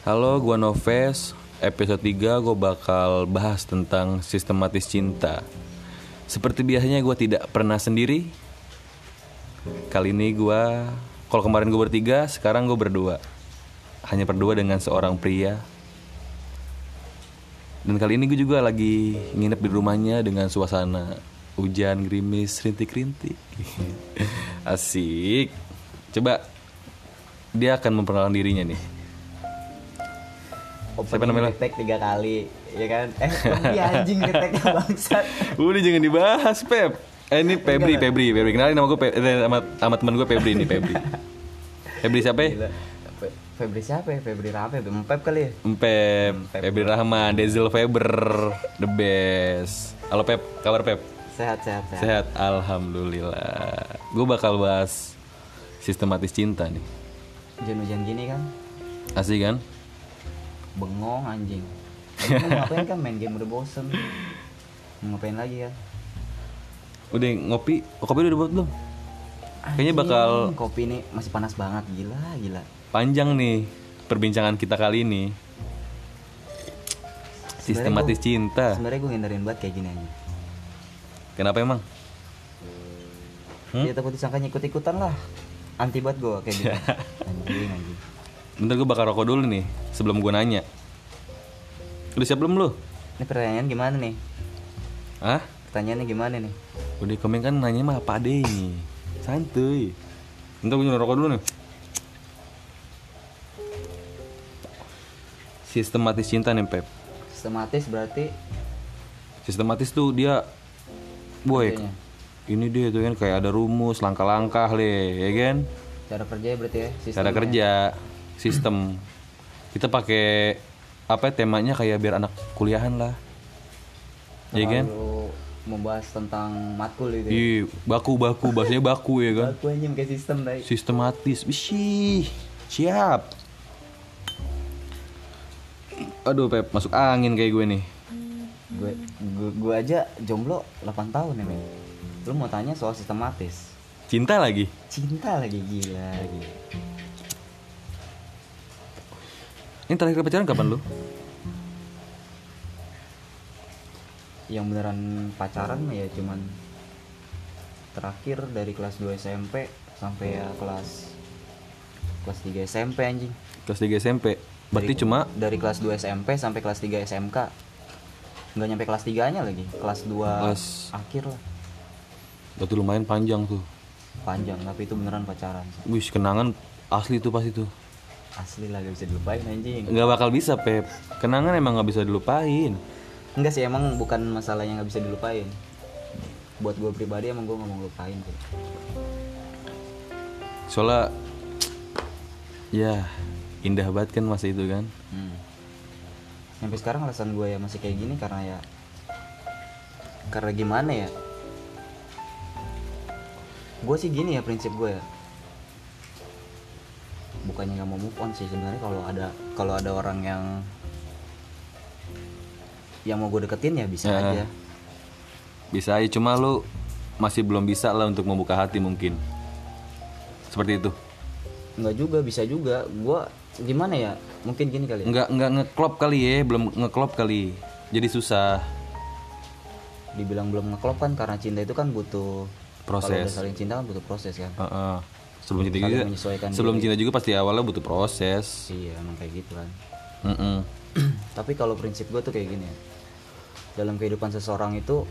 Halo, gua Noves. Episode 3 gue bakal bahas tentang sistematis cinta. Seperti biasanya gue tidak pernah sendiri. Kali ini gua kalau kemarin gue bertiga, sekarang gue berdua. Hanya berdua dengan seorang pria. Dan kali ini gue juga lagi nginep di rumahnya dengan suasana hujan gerimis rintik-rintik. Asik. Coba dia akan memperkenalkan dirinya nih. Siapa namanya? Ngetek tiga kali, ya kan? Eh, lebih anjing ngeteknya bangsat. Udah jangan dibahas, Pep. Eh ini Febri, Febri, Febri. Kenalin nama gue Pe- eh, sama, sama teman gue Febri nih, Febri. Febri siapa ya? Febri siapa ya? Febri Rafe, Empep kali ya? Pep, Febri Rahman, Dezel Feber, the best. Halo Pep, kabar Pep? Sehat, sehat, sehat. Sehat, alhamdulillah. Gue bakal bahas sistematis cinta nih. Hujan-hujan gini kan, Asik kan? Bengong anjing. Ngapain kan main game udah bosen. Ngapain lagi kan? Udah ngopi, oh, kopi udah buat belum? Kayaknya bakal kopi ini masih panas banget, gila, gila. panjang nih perbincangan kita kali ini. Sistematis gua- cinta. Sebenarnya gue ngindarin banget kayak gini aja. Kenapa emang? Hmm? Ya takut disangka ikut-ikutan lah. Anti banget gue kayak gitu. anjing, anjing. Bentar gue bakal rokok dulu nih sebelum gue nanya. Udah siap belum lu? Ini pertanyaan gimana nih? Hah? Pertanyaannya gimana nih? Udah komen kan nanya mah apa deh ini Santuy Bentar gue rokok dulu nih Sistematis cinta nih Pep Sistematis berarti Sistematis tuh dia Boy. Ini dia tuh kan kayak ada rumus Langkah-langkah le Ya kan cara kerja berarti ya Cara sistemnya. kerja Sistem Kita pakai Apa ya, temanya kayak biar anak kuliahan lah Ya kan membahas tentang matkul itu ya. Iya, baku baku bahasanya baku ya kan. Aku anjing kayak sistem tadi. sistematis Wih, siap aduh Pep masuk angin kayak gue nih Gue gue gue aja jomblo 8 tahun ya, men. Lu mau tanya soal sistematis. cinta lagi Cinta lagi gila lagi. Ini terakhir pacaran kapan lu Yang beneran pacaran ya cuman terakhir dari kelas 2 SMP sampai ya kelas kelas 3 SMP anjing. kelas 3 SMP berarti Dari- cuma dari kelas 2 SMP sampai kelas 3 SMK. Nggak nyampe kelas 3-nya lagi, kelas 2 Kelas- akhir lah. berarti lumayan panjang tuh Panjang tapi itu beneran pacaran. wih kenangan asli tuh pas itu Asli lah gak bisa dilupain anjing. nggak bakal bisa Pep kenangan emang nggak bisa dilupain Enggak sih emang bukan masalah yang nggak bisa dilupain. Buat gue pribadi emang gue nggak mau ngelupain tuh. soalnya ya indah banget kan masa itu kan Hmm. Sampai sekarang alasan gue ya masih kayak gini karena ya karena gimana ya? Gue sih gini ya prinsip gue ya. Bukannya nggak mau move on sih sebenarnya kalau ada kalau ada orang yang yang mau gue deketin ya bisa Ya. aja. bisa aja cuma lu masih belum bisa lah untuk membuka hati mungkin seperti itu Nggak juga bisa juga. Gue gimana ya? Mungkin gini kali. Ya. nggak nggak ngeklop kali ya belum ngeklop kali jadi susah dibilang belum ngeklop kan karena cinta itu kan butuh Proses. kalau saling cinta kan butuh proses kan Heeh. Sebelum cinta juga sebelum diri. cinta juga pasti awalnya butuh proses. Iya emang kayak gitu kan. Mm-mm. tapi kalau prinsip gue tuh kayak gini ya. Dalam kehidupan seseorang itu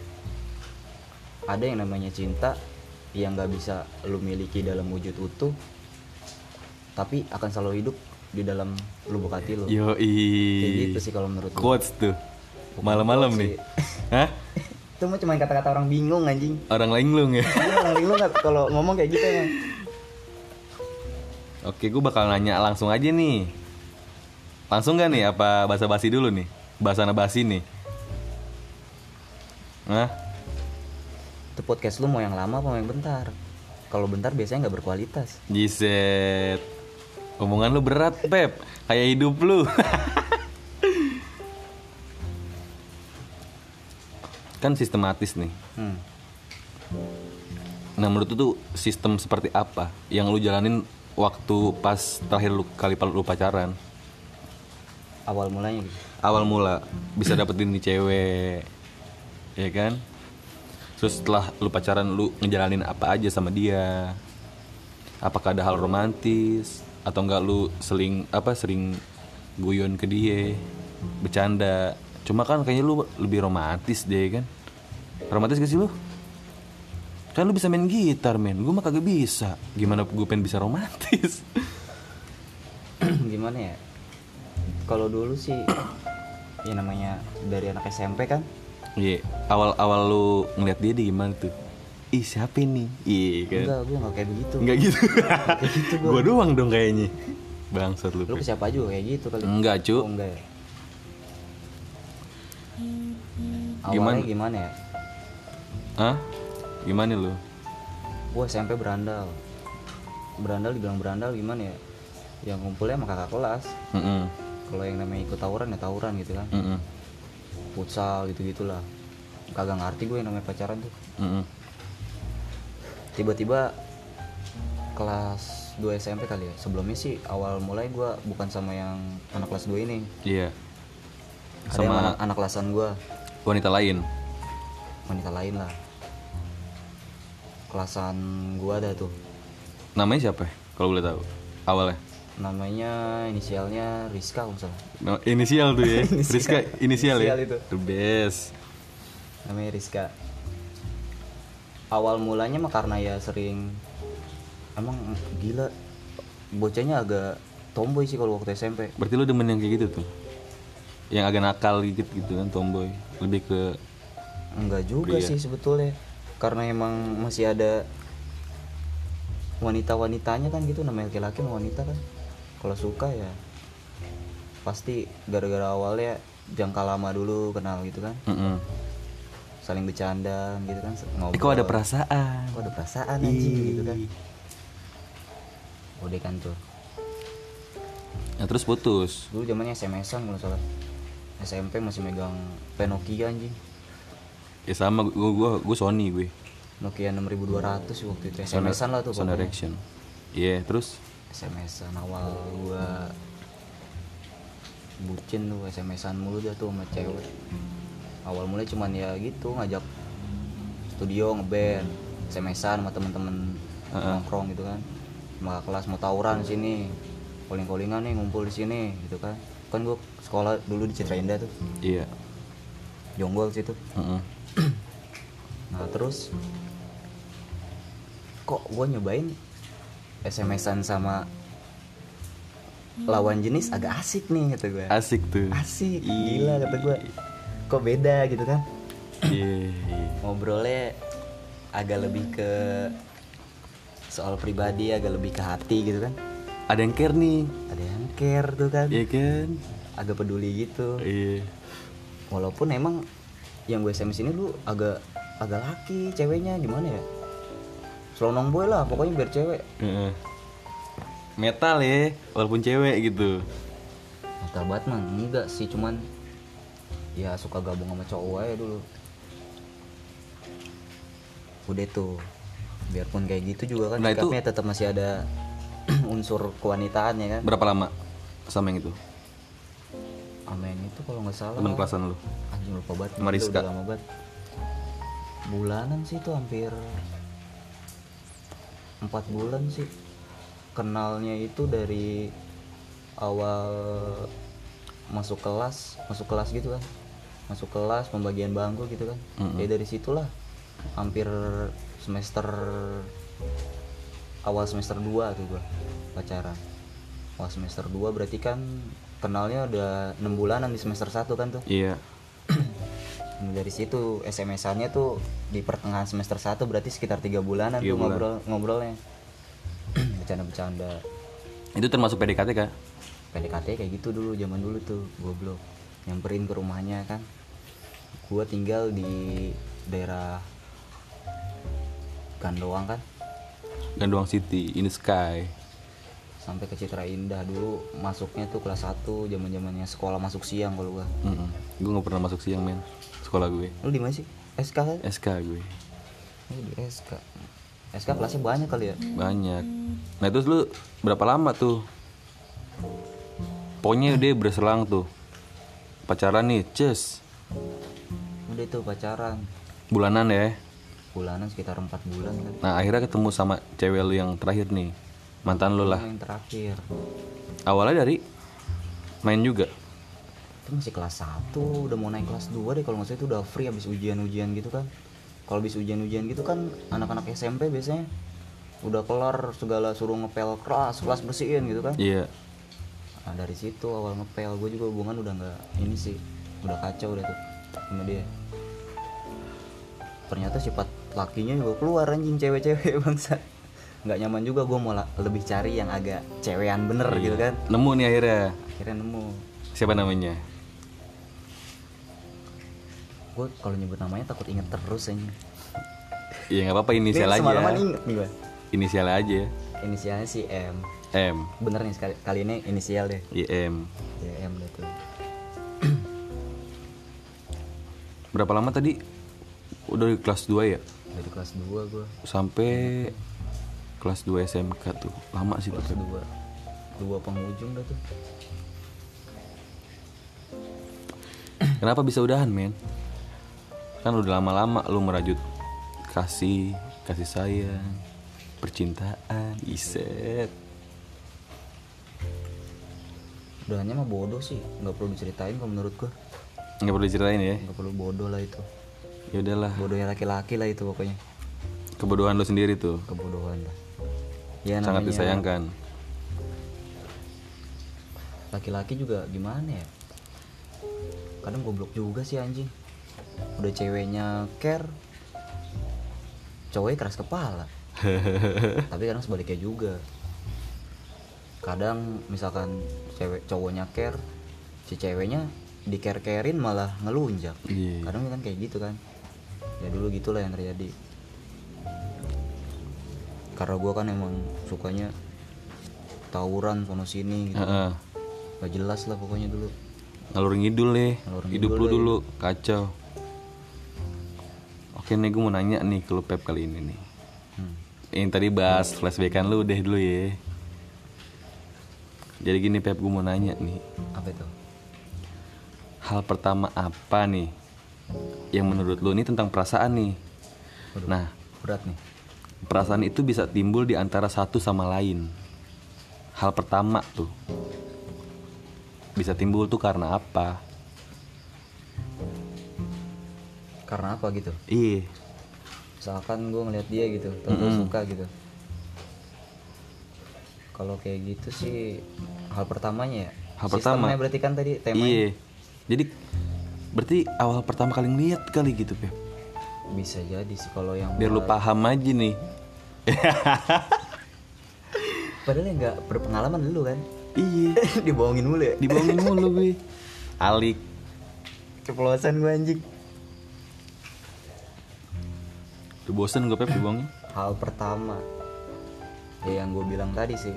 ada yang namanya cinta yang nggak bisa lu miliki dalam wujud utuh tapi akan selalu hidup di dalam lubuk hati lu. Kayak Yoi gitu sih kalau menurut gue Quotes tuh. Malam-malam nih. Hah? itu mah cuma kata-kata orang bingung anjing. Orang linglung ya. Orang nggak? Kalau ngomong kayak gitu emang Oke gue bakal nanya langsung aja nih. Langsung gak nih? Apa bahasa basi dulu nih? Bahasa basi nih. Hah? itu podcast lu mau yang lama apa mau yang bentar? Kalau bentar biasanya nggak berkualitas. Jiset. Omongan lu berat Pep. Kayak hidup lu. Kan sistematis nih. Hmm. Nah menurut lu tuh sistem seperti apa Yang lu jalanin waktu pas terakhir lu kali lu pacaran? Awal mulanya gitu. Awal mula bisa dapetin nih cewek ya kan? Terus setelah lu pacaran lu ngejalanin apa aja sama dia? Apakah ada hal romantis? Atau enggak lu seling apa sering guyon ke dia? Bercanda? Cuma kan kayaknya lu lebih romantis deh kan? Romantis gak sih lu kan lu bisa main gitar men gue mah kagak bisa gimana gue pengen bisa romantis gimana ya kalau dulu sih ya namanya dari anak SMP kan Iya, awal-awal lu ngeliat dia di gimana tuh? Ih siapa ini? Iya kan? enggak gue nggak kayak begitu Enggak gitu. Kayak gitu gua. gua doang dong kayaknya. Bangsat lu. lu ke siapa juga kayak gitu kali Enggak, cu. Oh, enggak ya Gimana? awalnya gimana ya Hah? Gimana lu? gue SMP berandal berandal dibilang berandal gimana ya yang ngumpulnya sama kakak kelas Heeh. kalau yang namanya ikut tawuran ya tawuran gitu kan Heeh. futsal gitu gitulah kagak ngerti gue yang namanya pacaran tuh Heeh. tiba-tiba kelas 2 SMP kali ya sebelumnya sih awal mulai gue bukan sama yang anak kelas 2 ini Iya. ada yang Sama anak, anak kelasan gue wanita lain. wanita lain lah kelasan gue ada tuh Namanya siapa? ya? Kalau boleh tahu. Awalnya. namanya inisialnya Rizka kalau salah No- inisial tuh ya. Inisial. Rizka inisial, ya. Inisial itu. The best. namanya Rizka awal mulanya mah karena ya sering emang gila bocahnya agak tomboy sih kalau waktu SMP Berarti lu demen yang kayak gitu tuh. Yang agak nakal gitu gitu kan tomboy. Lebih ke enggak juga Pria. sih sebetulnya karena emang masih ada wanita-wanitanya kan gitu namanya laki-laki sama wanita kan. Kalau suka ya pasti gara-gara awalnya jangka lama dulu kenal gitu kan. Heeh. saling bercanda gitu kan ngobrol. Eh, kok ada perasaan? kok ada perasaan anjing gitu kan. Udah kan tuh Nah, terus putus. dulu zamannya SMS-an kalau salah. SMP masih megang Nokia anjing Ya sama gua gua gua Sony gue. Nokia 6200 sih waktu itu SMS-an lah tuh Sound. Direction. Iya, terus SMS-an awal gua bucin tuh SMS-an mulu dah tuh sama cewek awal mulai cuman ya gitu ngajak studio ngeband SMS-an sama temen-temen Heeh. nongkrong gitu kan kakak kelas mau tawuran sini calling-callingan nih ngumpul di sini gitu kan kan gua sekolah dulu di Citra Indah tuh iya. Jonggol situ Heeh. nah terus kok gue nyobain SMS-an sama lawan jenis agak asik nih kata gue Asik tuh. asik gila kata gue kok beda gitu kan Iya. iya. ngobrolnya agak lebih ke soal pribadi agak lebih ke hati gitu kan Ada yang care nih. ada yang care tuh kan Iya kan? agak peduli gitu Iya. walaupun emang yang gue SMS ini lu agak agak laki ceweknya gimana ya selonong boy lah pokoknya biar cewek. Metal ya, walaupun cewek gitu. Metal banget mah enggak sih cuman ya suka gabung sama cowok aja dulu udah tuh biarpun kayak gitu juga kan Nah, itu- sikapnya tetap masih ada unsur kewanitaan ya kan Berapa lama sama yang itu? Sama yang itu kalau nggak salah. Teman kelasan lu. anjing lupa banget. Rizka. udah lama banget. Bulanan sih itu hampir empat bulan sih. Kenalnya itu dari awal masuk kelas masuk kelas gitu kan. Masuk kelas pembagian bangku gitu kan. Mm-mm. ya dari situlah hampir semester awal semester 2 tuh gua pacaran. Awal semester 2 berarti kan kenalnya udah enam bulanan di semester 1 kan tuh Iya. Nah, dari situ SMS-annya tuh di pertengahan semester 1 berarti sekitar tiga bulanan Tiga tuh bulan. ngobrol ngobrolnya bercanda-bercanda Itu termasuk PDKT kak? PDKT kayak gitu dulu zaman dulu tuh goblok nyamperin ke rumahnya kan gua tinggal di daerah Gandoang kan Gandoang City, in the sky. Sampai ke Citra Indah dulu. Masuknya tuh kelas 1 zaman zamannya sekolah masuk siang kalau gua. Gue gak pernah masuk siang men, sekolah gue. lu di mana sih? SK kan? SK gue. Lu di SK SK kelasnya banyak kali ya? Banyak. Nah terus lu berapa lama tuh? Pokoknya dia berselang tuh. Pacaran nih cus udah itu pacaran. Bulanan ya? Bulanan sekitar empat bulan kan. Nah akhirnya ketemu sama cewek lu yang terakhir nih mantan lu lah. Yang terakhir. Awalnya dari main juga? Itu masih kelas 1 udah mau naik kelas 2 deh kalau nggak salah itu udah free habis ujian-ujian gitu kan. Kalau habis ujian-ujian gitu kan anak-anak SMP biasanya udah kelar segala suruh ngepel kelas kelas bersihin gitu kan. Iya. Nah, dari situ awal ngepel gue juga hubungan udah nggak ini sih udah kacau udah tuh sama dia. Ternyata sifat lakinya juga keluar anjing cewek-cewek bangsa nggak nyaman juga gue mau lebih cari yang agak cewekan bener gitu kan. Nemu nih akhirnya. Akhirnya nemu. Siapa namanya? Gue kalau nyebut namanya takut inget terus anjing. Ya nggak apa-apa inisial Ini aja semalaman inget nih gue inisial aja. Inisialnya si M. M. Bener nih sekali kali ini inisial deh. IM ya M deh tuh. Berapa lama tadi? Udah di kelas 2 ya? Dari kelas 2 gue sampai kelas 2 SMK tuh. Lama sih tuh. Kelas Pep. 2 dua penghujung dah tuh. Kenapa bisa udahan men? Kan udah lama-lama lu merajut kasih kasih sayang percintaan iset. Udahannya mah bodoh sih. Nggak perlu diceritain kalau menurut gue nggak perlu diceritain ya? Nggak perlu bodoh lah itu. Ya udahlah. Bodohnya laki-laki lah itu pokoknya. Kebodohan lu sendiri tuh. Kebodohan lah ya sangat namanya. disayangkan. Laki-laki juga gimana ya? Kadang goblok juga sih anjing. Udah ceweknya care cowoknya keras kepala. Tapi kadang sebaliknya juga. Kadang misalkan cewek cowoknya care si ceweknya di care carein malah ngelunjak. Iya. kadang kan kayak gitu kan. Ya dulu gitulah yang terjadi karena gua kan emang sukanya tawuran sono sini gitu. Heeh. gak jelas lah pokoknya dulu. Ngalur ngidul deh. Ngalur hidup ngidul lu deh. dulu kacau. Oke nih gue mau nanya nih ke lu Pep kali ini nih. Hmm. yang tadi bahas flashbackan lu deh dulu ya jadi gini Pep gue mau nanya nih. Apa itu? Hal pertama apa nih yang menurut lu? Ini tentang perasaan nih. Waduh. nah berat nih perasaan itu bisa timbul di antara satu sama lain. Hal pertama tuh. Bisa timbul tuh karena apa? Karena apa gitu? Iya. Misalkan gue ngeliat dia gitu atau gue suka gitu. Kalau kayak gitu sih hal pertamanya ya? Hal pertama. Sistemnya berarti kan tadi temanya? Iya. Jadi berarti awal pertama kali ngeliat kali gitu Pep bisa jadi sih kalau yang biar lu paham aja nih. Padahal yang nggak berpengalaman dulu kan? Iya. Dibohongin mulu ya? Dibohongin mulu gue alik. Kepulosan gue anjing. Udah bosen gue Pep dibohongin. Hal pertama ya yang gue bilang tadi sih.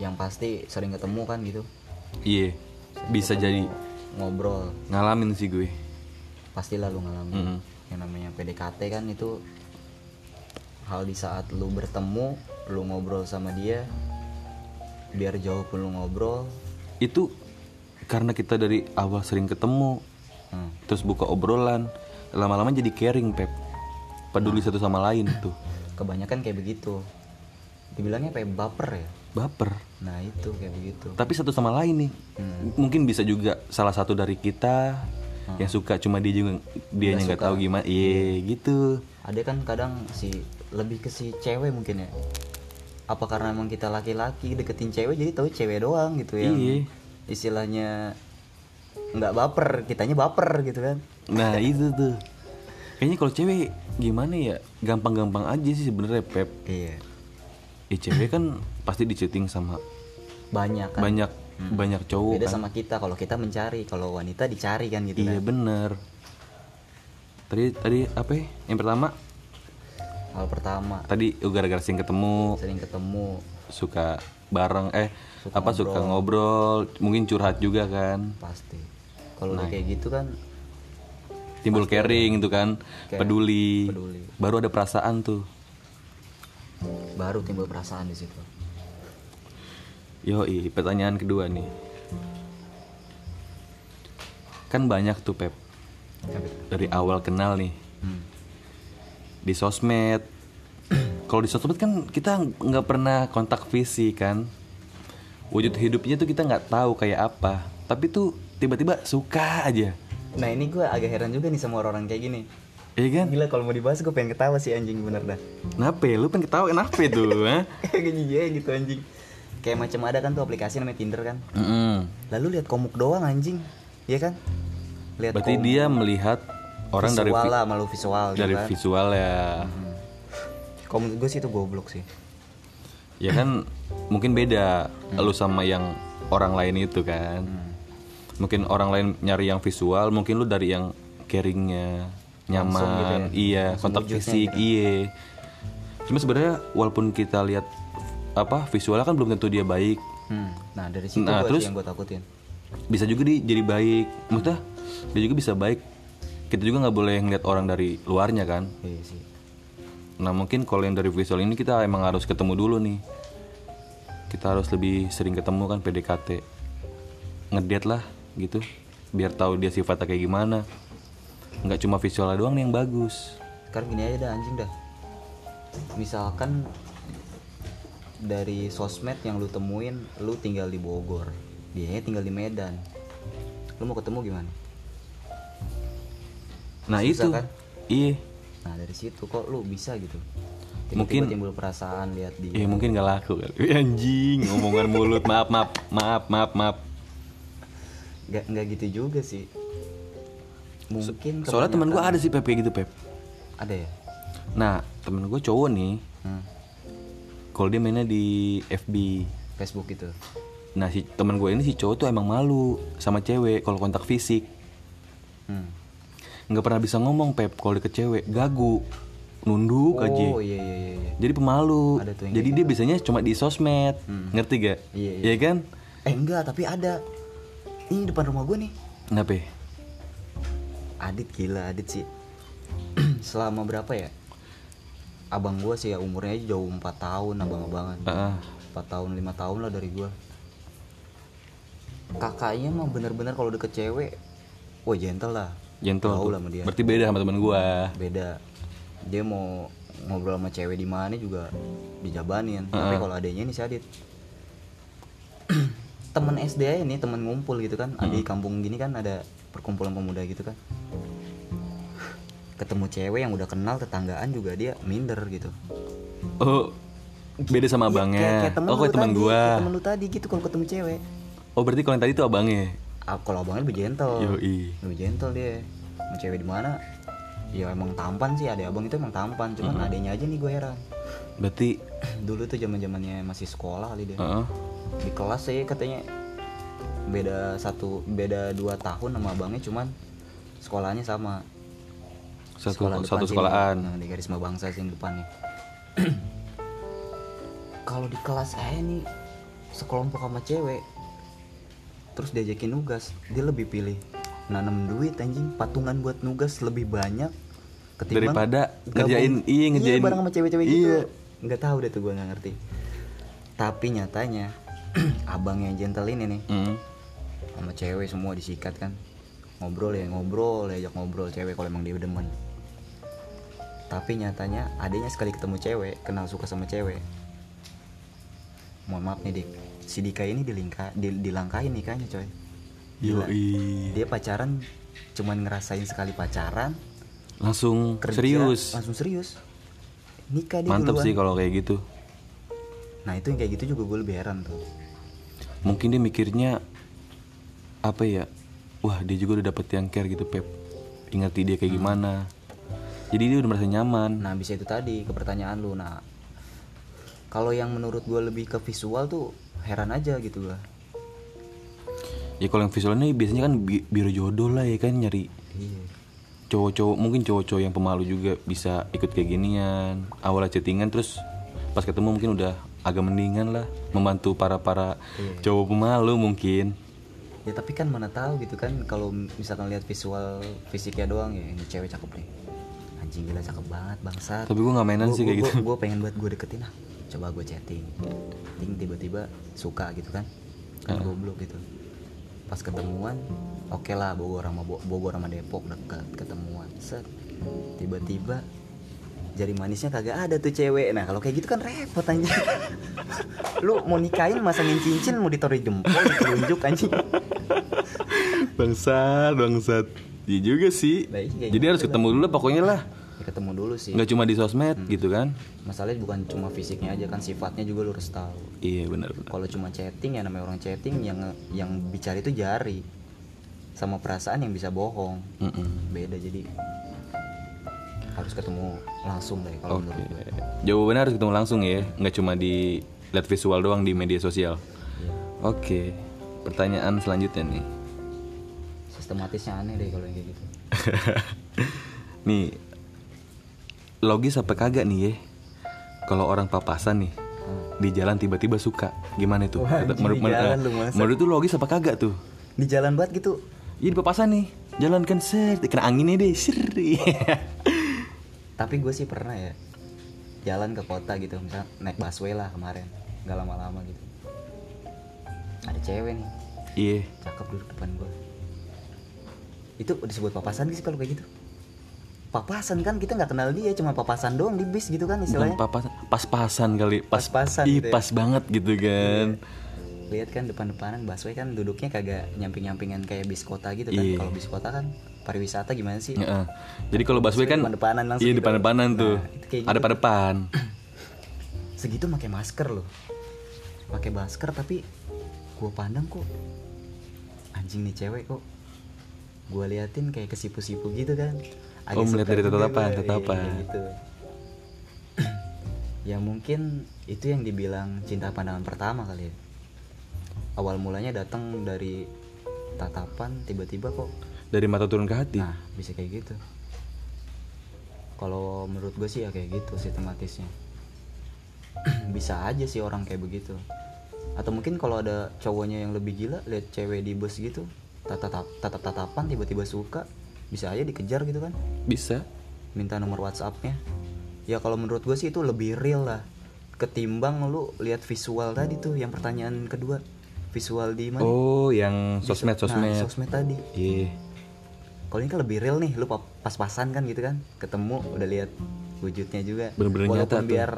Yang pasti sering ketemu kan gitu. Iya. Bisa jadi. ngobrol. Ngalamin sih gue pastilah lu ngalamin Mm-mm. yang namanya PDKT kan itu hal di saat lu bertemu lu ngobrol sama dia biar jauh pun lu ngobrol. Itu karena kita dari awal sering ketemu hmm, terus buka obrolan lama-lama jadi caring Pep. Peduli satu sama lain tuh kebanyakan kayak begitu. Dibilangnya kayak baper ya? Baper. Nah itu kayak begitu. Tapi satu sama lain nih. Hmm. mungkin bisa juga salah satu dari kita yang suka cuma dia juga dia nggak tahu gimana. Iya gitu. Ada kan kadang si lebih ke si cewek mungkin ya. Apa karena emang kita laki-laki deketin cewek jadi tahu cewek doang gitu ya. Iya. istilahnya nggak baper kitanya baper gitu kan. Nah itu tuh. Kayaknya kalau cewek gimana ya? Gampang-gampang aja sih sebenarnya Pep. Iya. Eh cewek kan pasti diceting sama banyak kan. banyak banyak cowok beda kan. sama kita kalau kita mencari kalau wanita dicari kan gitu iya kan. bener. Tadi tadi apa ya? yang pertama? Hal pertama. Tadi oh, gara-gara sering ketemu. Sering ketemu. Suka bareng eh Suka apa suka ngobrol. mungkin curhat juga kan. Pasti. Kalau Nah. kayak gitu kan timbul caring itu kan Care, peduli. peduli. baru ada perasaan tuh. Baru timbul perasaan di situ Yoi, pertanyaan kedua nih. Kan banyak tuh pep. Dari awal kenal nih. Hmm. di sosmed. Kalau di sosmed kan kita nggak pernah kontak fisik kan? Wujud hidupnya tuh kita nggak tahu kayak apa. Tapi tuh tiba-tiba suka aja. Nah ini gue agak heran juga nih sama orang-orang kayak gini. Iya kan? Gila kalau mau dibahas gue pengen ketawa sih anjing bener dah. Kenapa ya? Lu pengen ketawa kenapa tuh? Kayak gini gitu anjing Kayak macam ada kan tuh aplikasi namanya Tinder kan Mm-mm. Lalu lihat komuk doang anjing Iya kan? Lihat Berarti komuk. dia melihat orang dari visual vi- lah malu visual dari kan. visual ya. Kalau menurut gue sih itu goblok sih Ya kan mungkin beda lu sama yang orang lain itu kan. Hmm. Mungkin orang lain nyari yang visual, mungkin lu dari yang caringnya nyaman, Langsung gitu ya? iya, Langsung kontak fisik, gitu. iya. Cuma sebenarnya walaupun kita lihat apa visualnya kan belum tentu dia baik. hmm. Nah dari situ Nah, terus? yang gue takutin Bisa juga dia jadi baik. Maksudnya dia juga bisa baik. Kita juga nggak boleh ngeliat orang dari luarnya kan. Iya sih Nah mungkin kalau yang dari visual ini kita emang harus ketemu dulu nih Kita harus lebih sering ketemu kan PDKT Ngedate lah gitu Biar tahu dia sifatnya kayak gimana nggak cuma visualnya doang nih yang bagus Sekarang gini aja dah anjing dah Misalkan Dari sosmed yang lu temuin Lu tinggal di Bogor. Dia tinggal di Medan. Lu mau ketemu gimana? Nah Susah itu. kan? Iya. Nah dari situ kok lu bisa gitu? Mungkin- Tiba-tiba timbul perasaan lihat dia. Ya mungkin gak laku kali. Anjing Ngomongan mulut. Maaf maaf Maaf maaf maaf. Nggak, nggak gitu juga sih. Mungkin Soalnya temen gue ada sih Pep kayak gitu Pep. Ada ya? Nah temen gue cowok nih. Hmm. Kalau dia mainnya di FB Facebook gitu. Nah si temen gue ini si cowok tuh emang malu sama cewek kalau kontak fisik. Hmm. nggak pernah bisa ngomong pep kalau deket cewek. Gagu. Nunduk aja. Oh iya iya iya, iya. jadi pemalu. Jadi dia biasanya cuma di sosmed. Hmm. ngerti gak Iya, iya. Iya kan? Eh enggak tapi ada. Ini depan rumah gue nih. Kenapa? Ya? Adit gila Adit sih. Selama berapa ya Abang gue sih ya umurnya jauh 4 tahun abang-abangan. Ah. 4 tahun 5 tahun lah dari gue Kakaknya mah bener-bener kalau deket cewek Wah gentle lah. Gentle. Gaul tuh. sama dia. Berarti beda sama temen gue Beda. Dia mau ngobrol sama cewek di mana juga dijabanin. Tapi Heeh. kalau adanya ini si Adit. Temen SD aja nih temen ngumpul gitu kan. Ada di kampung gini kan ada perkumpulan pemuda gitu kan ketemu cewek yang udah kenal tetanggaan juga dia minder gitu. Oh beda sama Iya, abangnya. kayak, kayak temen oh kayak gue kayak temen lu tadi gitu kalau ketemu cewek. Oh berarti kalau yang tadi tuh abangnya? Ah, kalau abangnya lebih gentle. Yoi. lebih gentle dia. Sama cewek di mana? Ya emang tampan sih. Ada abang itu emang tampan. Cuman adanya aja nih gue heran. Berarti dulu tuh zaman zamannya masih sekolah kali dia. Ah. di kelas saya katanya. Beda satu beda dua tahun sama abangnya cuman sekolahnya sama satu Sekolah depan satu sini. sekolahan. Nah, di Karisma Bangsa sini depannya kalau di kelas saya nih sekelompok sama cewek terus diajakin nugas dia lebih pilih nanam duit anjing. Patungan buat nugas lebih banyak ketimbang Daripada gabung- ngerjain- iya, ngerjain- bareng sama cewek-cewek iya. gitu nggak tahu deh tuh gue nggak ngerti. Tapi nyatanya abang yang gentle ini nih Hmm. sama cewek semua disikat kan ngobrol ya ngobrol ya ajak ngobrol cewek kalau emang dia demen. Tapi nyatanya adanya sekali ketemu cewek kenal suka sama cewek. Mohon maaf nih dik. Si Dika ini dilingka, dil- dilangkahin nikahnya coy. Gila. Yoi. dia pacaran cuman ngerasain sekali pacaran. Langsung kerja serius. langsung serius. Nikah dia mantep duluan. sih kalau kayak gitu. Nah itu yang kayak gitu juga gue lebih heran tuh. Mungkin dia mikirnya apa ya wah dia juga udah dapet yang care gitu pep. Ingerti dia Hmm. kayak gimana? Jadi dia udah merasa nyaman. Nah bisa itu tadi ke pertanyaan lu Nah kalau yang menurut gue lebih ke visual tuh heran aja gitu gue ya kalau yang visualnya biasanya kan bi- biro jodoh lah ya kan nyari Iya. cowok-cowok mungkin cowok-cowok yang pemalu juga bisa ikut kayak ginian. Awalnya chattingan terus pas ketemu mungkin udah agak mendingan lah membantu para para Iya. cowok pemalu mungkin Ya tapi kan mana tahu gitu kan kalau misalkan lihat visual fisiknya doang ya ini cewek cakep nih. Anjing gila cakep banget bangsat. Tapi gue nggak mainan sih kayak gitu. Gue pengen buat gue deketin ah Coba gue chatting. Ting tiba-tiba suka gitu kan. Kan Ah. goblok gitu. Pas ketemuan oke lah Bogor sama Bo- Bogor sama Depok dekat ketemuan. Set. Tiba-tiba jari manisnya kagak ada tuh cewek. Nah kalau kayak gitu kan repot anjing. Lu mau nikahin masangin cincin mau ditaruh di jempol ditunjuk anjing. Bangsat bangsat. Iya juga sih. Nah, iya, jadi gitu harus ketemu dulu lah pokoknya lah. Ya, ketemu dulu sih. Nggak cuma di sosmed gitu kan? Masalahnya bukan cuma fisiknya aja kan sifatnya juga lu harus tahu. Iya benar benar. Kalau cuma chatting ya namanya orang chatting yang yang bicara itu jari. Sama perasaan yang bisa bohong. Mm-mm. beda jadi harus ketemu langsung deh kalau Oke. menurut gue Jawabannya harus ketemu langsung ya, nggak cuma di lihat visual doang di media sosial. Iya. Oke. Pertanyaan selanjutnya nih. sistematisnya aneh deh kalau yang kayak gitu nih logis apa kagak nih ya? Kalau orang papasan nih di jalan tiba-tiba suka, gimana? Hmm. Wah, anjing, menurut masa. menurut tuh logis apa kagak tuh? di jalan banget gitu Iya di papasan nih, jalan kan ser, kena anginnya deh, ser. tapi gue sih pernah ya jalan ke kota gitu misalnya naik busway lah kemarin nggak lama-lama gitu ada cewek nih Iya. cakep duduk depan gue itu disebut papasan sih kalau kayak gitu papasan kan kita nggak kenal dia cuma papasan doang di bis gitu kan Bukan istilahnya papasan, pas-pasan kali, pas Pas-pasan Ih, gitu ya. pas banget gitu kan. lihat kan depan-depanan busway kan duduknya kagak nyamping-nyampingan kayak bis kota gitu kan Iya. kalau bis kota kan pariwisata gimana sih Heeh. Jadi kalau busway kan Depan-depanan langsung Iya gitu. depan-depanan tuh. Nah, itu kayak Ada gitu pada depan. segitu pakai masker loh pakai masker tapi gue pandang kok anjing nih cewek kok gue liatin kayak kesipu-sipu gitu kan Oh, melihat dari tatapan, gua, iya, tatapan. kayak gitu ya mungkin itu yang dibilang cinta pandangan pertama kali ya awal mulanya datang dari tatapan tiba-tiba kok Dari mata turun ke hati. nah bisa kayak gitu. Kalau menurut gue sih ya kayak gitu sistematisnya bisa aja sih orang kayak begitu. Atau mungkin kalau ada cowoknya yang lebih gila lihat cewek di bus gitu tatap tatap tatapan tiba-tiba suka bisa aja dikejar gitu kan? Bisa. minta nomor WhatsAppnya. Ya kalau menurut gue sih itu lebih real lah. Ketimbang lu lihat visual tadi tuh yang pertanyaan kedua. Visual di mana? Oh, yang sosmed Nah, sosmed. sosmed tadi. Iya. Kalau ini kan lebih real nih lu pa- pas-pasan kan gitu kan. Ketemu udah lihat wujudnya juga. Bener-bener walaupun nyata tuh. biar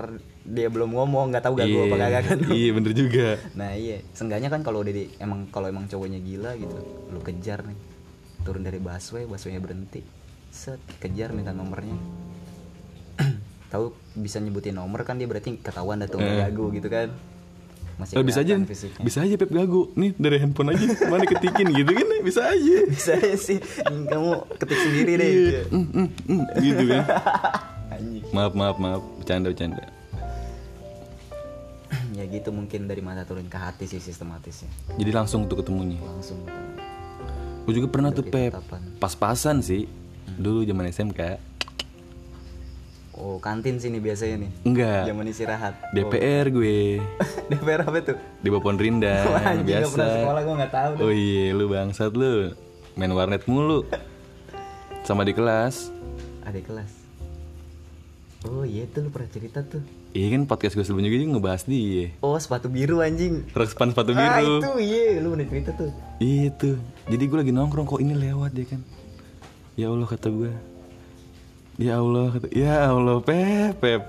dia belum ngomong nggak tahu gak gue apa kagak kan. Iya bener juga. nah iya. Seenggaknya kan kalau udah di emang kalau emang cowoknya gila gitu lu kejar nih. Turun dari busway buswaynya berhenti. Set kejar minta nomornya. Tahu bisa nyebutin nomor kan dia berarti ketahuan tuh nggak Eh. gagu gitu kan masih Oh, bisa aja, fisiknya. bisa aja Pep gagu. Nih dari handphone aja, mana ketikin gitu kan? Bisa aja. bisa aja sih kamu ketik sendiri deh Iya. gitu. Mm, mm, mm, gitu kan. Maaf maaf maaf, bercanda bercanda. ya gitu mungkin dari mata turun ke hati sih sistematisnya Jadi langsung tuh ketemunya. langsung Gue juga pernah tuh Dari Pep. Pas-pasan sih. Dulu zaman SMK. Oh kantin sini biasanya nih Enggak. zaman istirahat DPR gue. oh. DPR apa tuh Di bawah pohon rindang Wah, anjing, biasa. gak pernah sekolah gue gak tahu deh. Oh iya, lu bangsat lu. Main warnet mulu. Sama di kelas. ada kelas oh iya tuh lu pernah cerita tuh Iya kan podcast gue sebelumnya juga ngebahas dia. oh sepatu biru anjing Rok span sepatu ah biru. itu iya lu pernah cerita tuh Iya tuh. Jadi gue lagi nongkrong kok ini lewat ya kan. Ya Allah kata gue. Ya Allah. Ya Allah Pep Pep.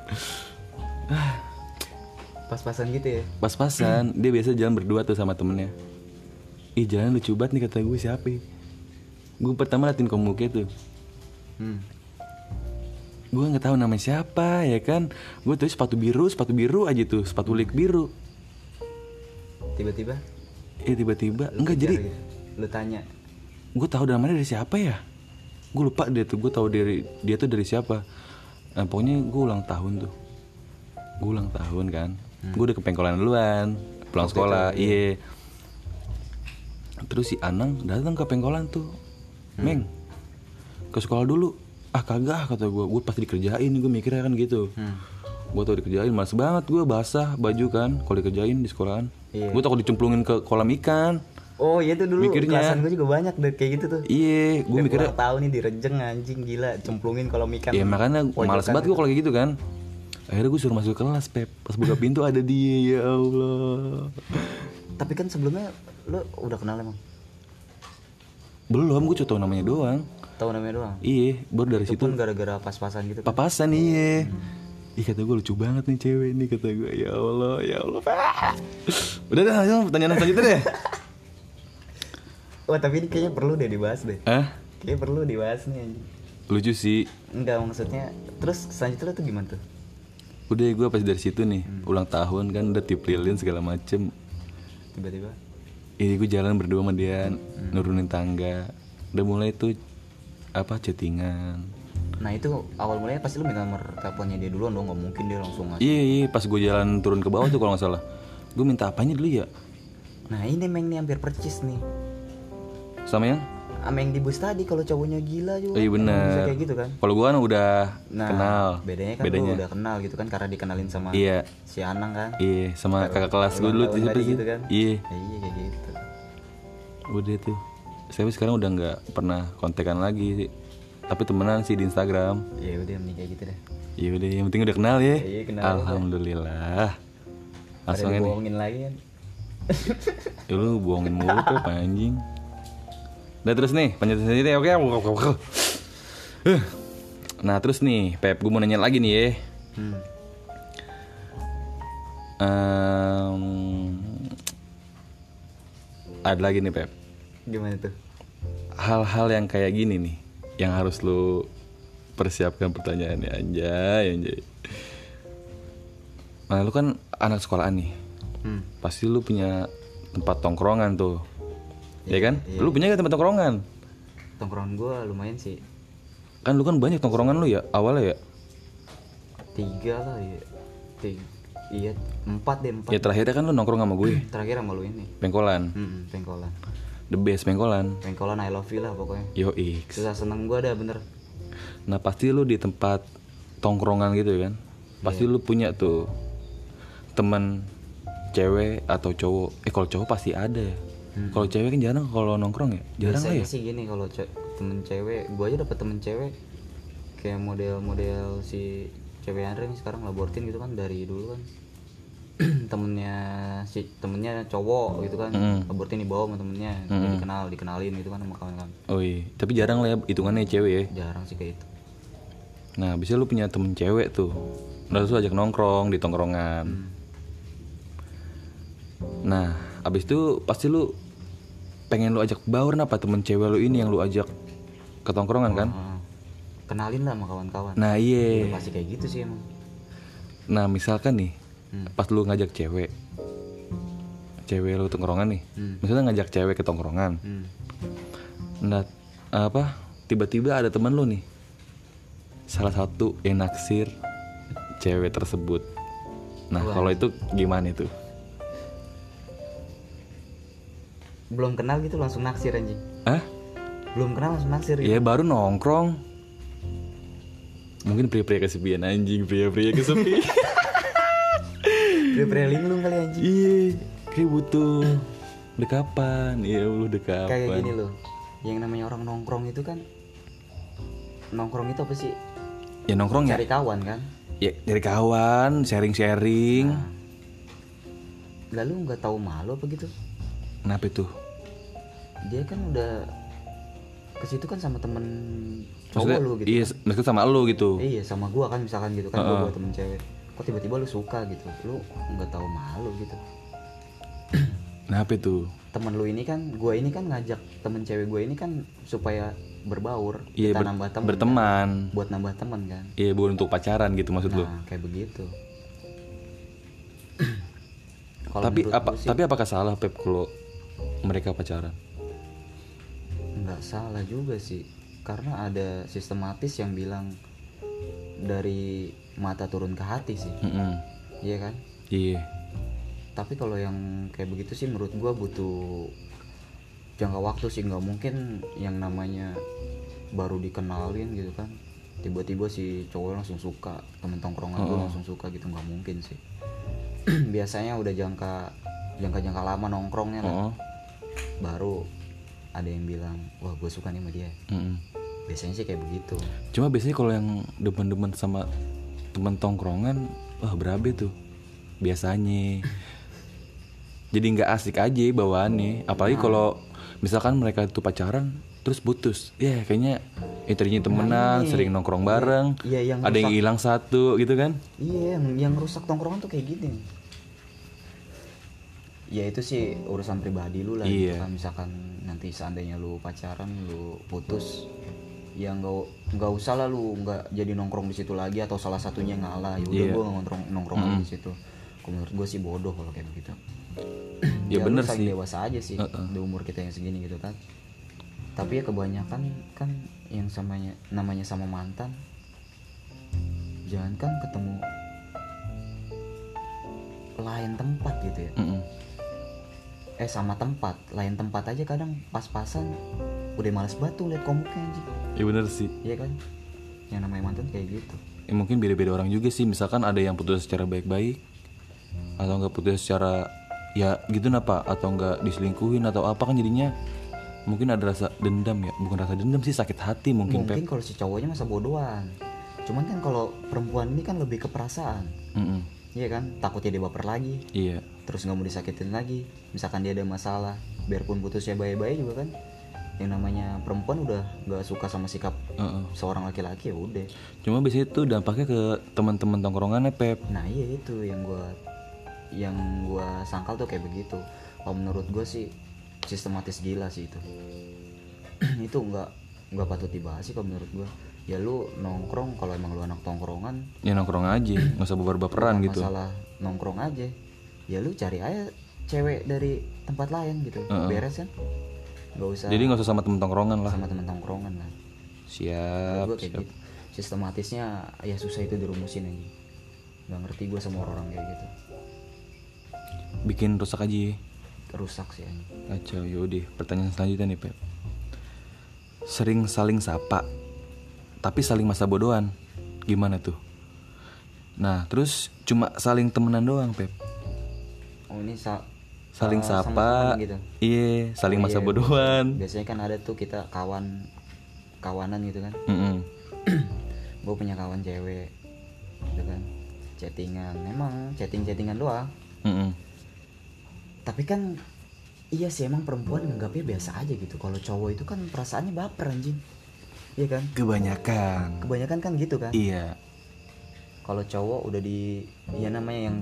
pas-pasan gitu ya Pas-pasan dia biasa jalan berdua tuh sama temennya. Ih jalan lucu banget nih kata gue siapa? Gue pertama liatin komuknya tuh. hmm. Gue nggak tahu namanya siapa ya kan. Gue tuh sepatu biru, sepatu biru aja tuh, sepatu lik biru. tiba-tiba Eh tiba-tiba enggak jadi gitu. lu tanya gue tahu namanya dari siapa ya gue lupa dia tuh gue tahu dari dia tuh dari siapa. Nah, pokoknya gue ulang tahun tuh. Gue ulang tahun kan. Gue udah ke pengkolan duluan pulang Waktu sekolah itu, iya. Terus si Anang datang ke pengkolan tuh. Meng ke sekolah dulu. Ah kagak kata gue gue pasti dikerjain gue mikirnya kan gitu. Hmm. gue tau dikerjain males banget gue basah baju kan kalau dikerjain di sekolahan. Iya. gue takut dicemplungin ke kolam ikan oh iya tuh dulu. Mikirnya. kelasan gue juga banyak deh kayak gitu tuh. Iya gue mikirnya tahun nih direjeng anjing gila cemplungin kalau ikan. Ya makanya males banget gue kalau kayak gitu kan. Akhirnya gue suruh masuk kelas Pep. Pas buka pintu ada dia ya Allah. Tapi kan sebelumnya lu udah kenal emang? Belum gue cuma tahu namanya doang. Tahu namanya doang? Iya baru dari itu situ. pun gara-gara pas-pasan gitu kan? Papasan iya. Ih kata gue lucu banget nih cewek nih kata gue ya Allah ya Allah Ah! udah dah langsung pertanyaan selanjutnya deh wah tapi ini kayaknya perlu deh dibahas deh. Ah kayaknya perlu dibahas nih lucu sih. Enggak maksudnya terus selanjutnya lo tuh gimana tuh? Udah gue pas dari situ nih ulang tahun kan udah tiup lilin segala macem. Tiba-tiba? Ini gue jalan berdua sama dia nurunin tangga. Udah mulai tuh apa chattingan. Nah itu awal mulanya pasti lu minta nomor teleponnya dia dulu dong nggak mungkin dia langsung ngasih. Iya iya pas gue jalan turun ke bawah tuh kalau nggak salah. Gue minta apanya dulu ya? Nah ini meng nih hampir percis nih sama yang? Sama yang di bus tadi kalau cowoknya gila juga. Oh, iya emang bisa bener. kayak gitu kan? Kalau gue kan udah nah kenal. bedanya kan lu udah kenal gitu kan karena dikenalin sama iya. si Anang kan. Iya sama kakak kelas gue dulu tuh siapa gitu kan? Iya. Ya, iya kayak gitu. Udah tuh. Saya sekarang udah nggak pernah kontekan lagi sih. Tapi temenan sih di Instagram. Ya udah mending kayak gitu deh. Iya udah yang penting udah kenal ya. Iya, kenal. Alhamdulillah. Langsung ini. dibohongin lagi kan? Ya, lu bohongin mulu tuh anjing. Udah terus nih, panjat sendiri oke. Eh. Nah terus nih, Pep, gue mau nanya lagi nih ya. hmm. Em, ada lagi nih Pep. gimana tuh Hal-hal yang kayak gini nih, yang harus lu persiapkan pertanyaannya anjay, anjay. Nah lu kan anak sekolahan nih, hmm. pasti lu punya tempat tongkrongan tuh, ya kan? iya. Lu punya gak tempat tongkrongan? tongkrongan gue lumayan sih Kan lu kan banyak tongkrongan lu ya awalnya ya. tiga lah ya tiga iya empat deh empat Ya terakhirnya kan lu nongkrong sama gue, terakhir sama lu ini pengkolan, hmm, pengkolan the best pengkolan. pengkolan I love you lah pokoknya Yo X. susah seneng gue ada bener Nah pasti lu di tempat tongkrongan gitu kan, pasti lu punya tuh teman cewek atau cowok. Eh kalau cowok pasti ada ya. Kalau cewek kan jarang kalau nongkrong ya, jarang lah biasanya ya. sih gini kalau ce- temen cewek gue aja dapet temen cewek kayak model-model si cewek Andre nih sekarang labortin gitu kan dari dulu kan temennya si temennya cowok gitu kan Mm. labortin dibawa sama temennya jadi dikenal dikenalin gitu kan sama kawan-kawan Oh iya, tapi jarang lah ya hitungannya cewek ya. jarang sih kayak itu Nah, bisa lu punya temen cewek tuh. Udah lu ajak nongkrong di tongkrongan. Nah, abis itu pasti lu pengen lu ajak baur apa temen cewek lu ini yang lu ajak ke tongkrongan kan? Heeh. kenalin lah sama kawan-kawan Nah, iya. Udah pasti kayak gitu sih emang Nah, misalkan nih, Hmm. pas lu ngajak cewek, cewek lu tongkrongan nih, Hmm. misalnya ngajak cewek ke tongkrongan, hmm. nah apa? Tiba-tiba ada temen lu nih, salah satu yang naksir cewek tersebut. Nah, kalau itu gimana itu? Belum kenal gitu langsung naksir anjing Hah? belum kenal langsung naksir gitu. Ya baru nongkrong. Mungkin pria-pria kesepian anjing, pria-pria kesepian. Dia pria linglung kali anjing Iya, kayak butuh dekapan. Iya, lu dekapan. kayak gini loh yang namanya orang nongkrong itu kan nongkrong itu apa sih Ya nongkrong ya. cari kawan kan Ya dari kawan, sharing-sharing. Nah. lalu nggak tahu malu apa gitu Kenapa itu? dia kan udah ke situ kan sama temen cowok lu gitu Iya, maksudnya sama lu gitu. iya sama gua kan misalkan gitu kan gua bawa temen cewek kok tiba-tiba lu suka gitu lu nggak tahu malu gitu Kenapa itu? temen lu ini kan gua ini kan ngajak temen cewek gua ini kan supaya berbaur Iya, kita ber- nambah temen berteman. kan. buat nambah temen kan Iya, bukan untuk pacaran gitu maksud lu. nah kayak begitu Kalau Tapi apa gua sih tapi apakah salah Pep kalau mereka pacaran? nggak salah juga sih. Karena ada sistematis yang bilang dari mata turun ke hati sih. Mm-mm. iya kan? Iya. tapi kalau yang kayak begitu sih menurut gua butuh jangka waktu sih. Nggak mungkin yang namanya baru dikenalin gitu kan. Tiba-tiba si cowok langsung suka temen tongkrongan gua langsung suka gitu. Nggak mungkin sih. Biasanya udah jangka jangka-jangka lama nongkrongnya Oh. Baru ada yang bilang wah gue suka nih sama dia Mm-mm. biasanya sih kayak begitu Cuma biasanya kalau yang demen-demen sama teman tongkrongan, wah berabe tuh. Biasanya. Jadi nggak asik aja bawaannya. Apalagi kalau misalkan mereka itu pacaran, terus putus ya kayaknya eh tadinya temenan ini. sering nongkrong bareng Iya, yang ada yang rusak. hilang satu gitu kan iya yang yang rusak tongkrongan tuh kayak gini ya itu sih urusan pribadi lu lah gitu Iya. kan misalkan nanti seandainya lu pacaran lu putus ya nggak nggak usah lah lu nggak jadi nongkrong di situ lagi atau salah satunya ngalah ya udah gua nggak nongkrong nongkrong lagi di situ menurut gue sih bodoh kalau kayak begitu Ya lu bener sih. dewasa aja sih Heeh. di umur kita yang segini gitu kan tapi ya kebanyakan kan yang samanya namanya sama mantan jangan kan ketemu lain tempat gitu ya Mm-mm. Eh sama tempat. Lain tempat aja kadang pas-pasan. Udah males batu liat komuknya anjing. Ya bener sih. Iya kan? Yang namanya mantan kayak gitu. Ya mungkin beda-beda orang juga sih. Misalkan ada yang putus secara baik-baik atau enggak putus secara ya gitu napa? Atau enggak diselingkuhin atau apa kan jadinya mungkin ada rasa dendam ya. Bukan rasa dendam sih sakit hati mungkin, mungkin kalau si cowoknya masa bodohan. Cuman kan kalau perempuan ini kan lebih ke perasaan. Mm-mm. iya kan? Takutnya dia baper lagi. Iya terus nggak mau disakitin lagi. Misalkan dia ada masalah biarpun putusnya baik-baik juga kan. Yang namanya perempuan udah nggak suka sama sikap Heeh. seorang laki-laki ya udah. Cuma biasanya itu dampaknya ke teman-teman tongkrongannya Pep. Nah iya itu yang gua yang gua sangkal tuh kayak begitu. Kalau menurut gua sih sistematis gila sih itu. Itu nggak nggak patut dibahas sih kalau menurut gua. Ya lu nongkrong kalau emang lu anak tongkrongan ya nongkrong aja nggak usah baper-baperan gitu. masalah nongkrong aja ya lu cari aja cewek dari tempat lain gitu Heeh. beres kan nggak usah jadi nggak usah sama temen tongkrongan lah sama teman tongkrongan lah siap gue kayak gitu sistematisnya ya susah itu dirumusin aja nggak ngerti gue sama orang kayak gitu bikin rusak aja ya. rusak sih anjing Kacau, yaudah. Pertanyaan selanjutnya nih, Pep. Sering saling sapa, tapi saling masa bodohan. Gimana tuh? Nah, terus cuma saling temenan doang, Pep. Oh ini sa Saling uh, sapa, gitu iya, saling Oh, masa iya. bodohan. biasanya kan ada tuh kita kawan kawanan gitu kan Mm-mm. gue punya kawan cewek gitu kan chattingan emang chatting chattingan doang Mm-mm. tapi kan iya sih emang perempuan nganggapnya biasa aja gitu kalau cowok itu kan perasaannya baper anjing iya kan Kebanyakan. kebanyakan kan gitu kan Iya. kalau cowok udah di ya namanya yang